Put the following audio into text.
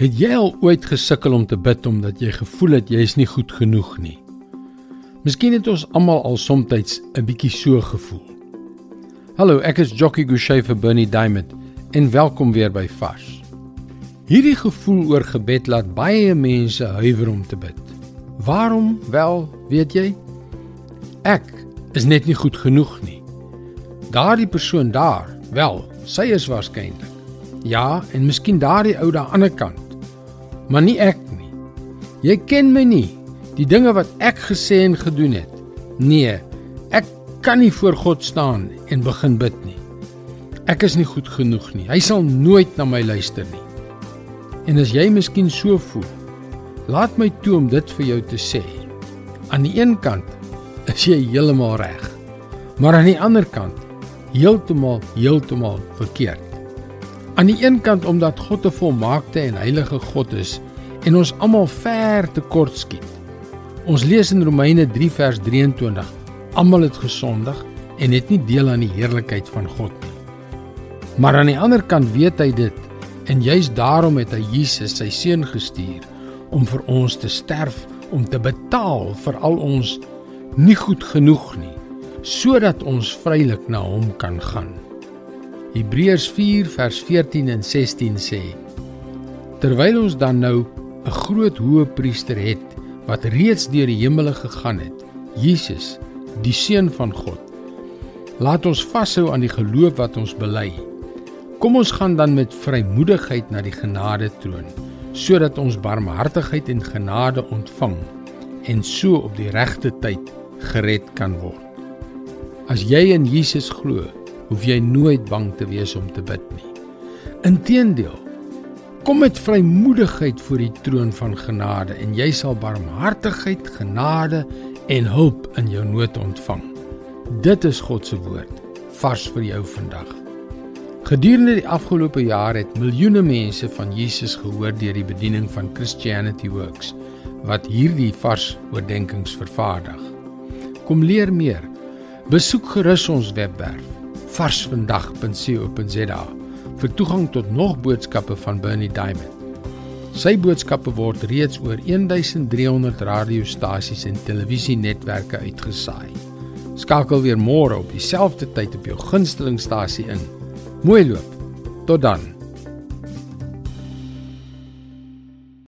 Het jy al ooit gesukkel om te bid omdat jy gevoel het jy is nie goed genoeg nie? Miskien het ons almal al soms 'n bietjie so gevoel. Hallo, ek is Jockey Gouchee vir Bernie Diamond en welkom weer by Vars. Hierdie gevoel oor gebed laat baie mense huiwer om te bid. Waarom? Wel, weet jy? Ek is net nie goed genoeg nie. Daardie persoon daar, wel, sy is waarskynlik. Ja, en miskien daardie ou daar aan die ander kant maar nie ek nie. Jy ken my nie. Die dinge wat ek gesê en gedoen het. Nee, ek kan nie voor God staan en begin bid nie. Ek is nie goed genoeg nie. Hy sal nooit na my luister nie. En as jy miskien so voel, laat my toe om dit vir jou te sê. Aan die een kant is jy heeltemal reg. Maar aan die ander kant heeltemal heeltemal verkeerd. Aan die een kant omdat God 'n volmaakte en heilige God is en ons almal ver te kort skiet. Ons lees in Romeine 3 vers 23: Almal het gesondig en het nie deel aan die heerlikheid van God nie. Maar aan die ander kant weet hy dit en juis daarom het hy Jesus sy seun gestuur om vir ons te sterf om te betaal vir al ons nie goed genoeg nie sodat ons vrylik na hom kan gaan. Hebreërs 4 vers 14 en 16 sê: Terwyl ons dan nou 'n groot hoëpriester het wat reeds deur die hemele gegaan het, Jesus, die seun van God, laat ons vashou aan die geloof wat ons bely. Kom ons gaan dan met vrymoedigheid na die genade troon, sodat ons barmhartigheid en genade ontvang en so op die regte tyd gered kan word. As jy in Jesus glo, hoef jy nooit bang te wees om te bid nie. Inteendeel, kom met vrymoedigheid voor die troon van genade en jy sal barmhartigheid, genade en hulp in jou nood ontvang. Dit is God se woord vars vir jou vandag. Gedurende die afgelope jaar het miljoene mense van Jesus gehoor deur die bediening van Christianity Works wat hierdie vars oordeenkings vervaardig. Kom leer meer. Besoek gerus ons webwerf varsvandag.co.za vir toegang tot nog boodskappe van Bernie Diamond. Sy boodskappe word reeds oor 1300 radiostasies en televisienetwerke uitgesaai. Skakel weer môre op dieselfde tyd op jou gunstelingstasie in. Mooi loop. Tot dan.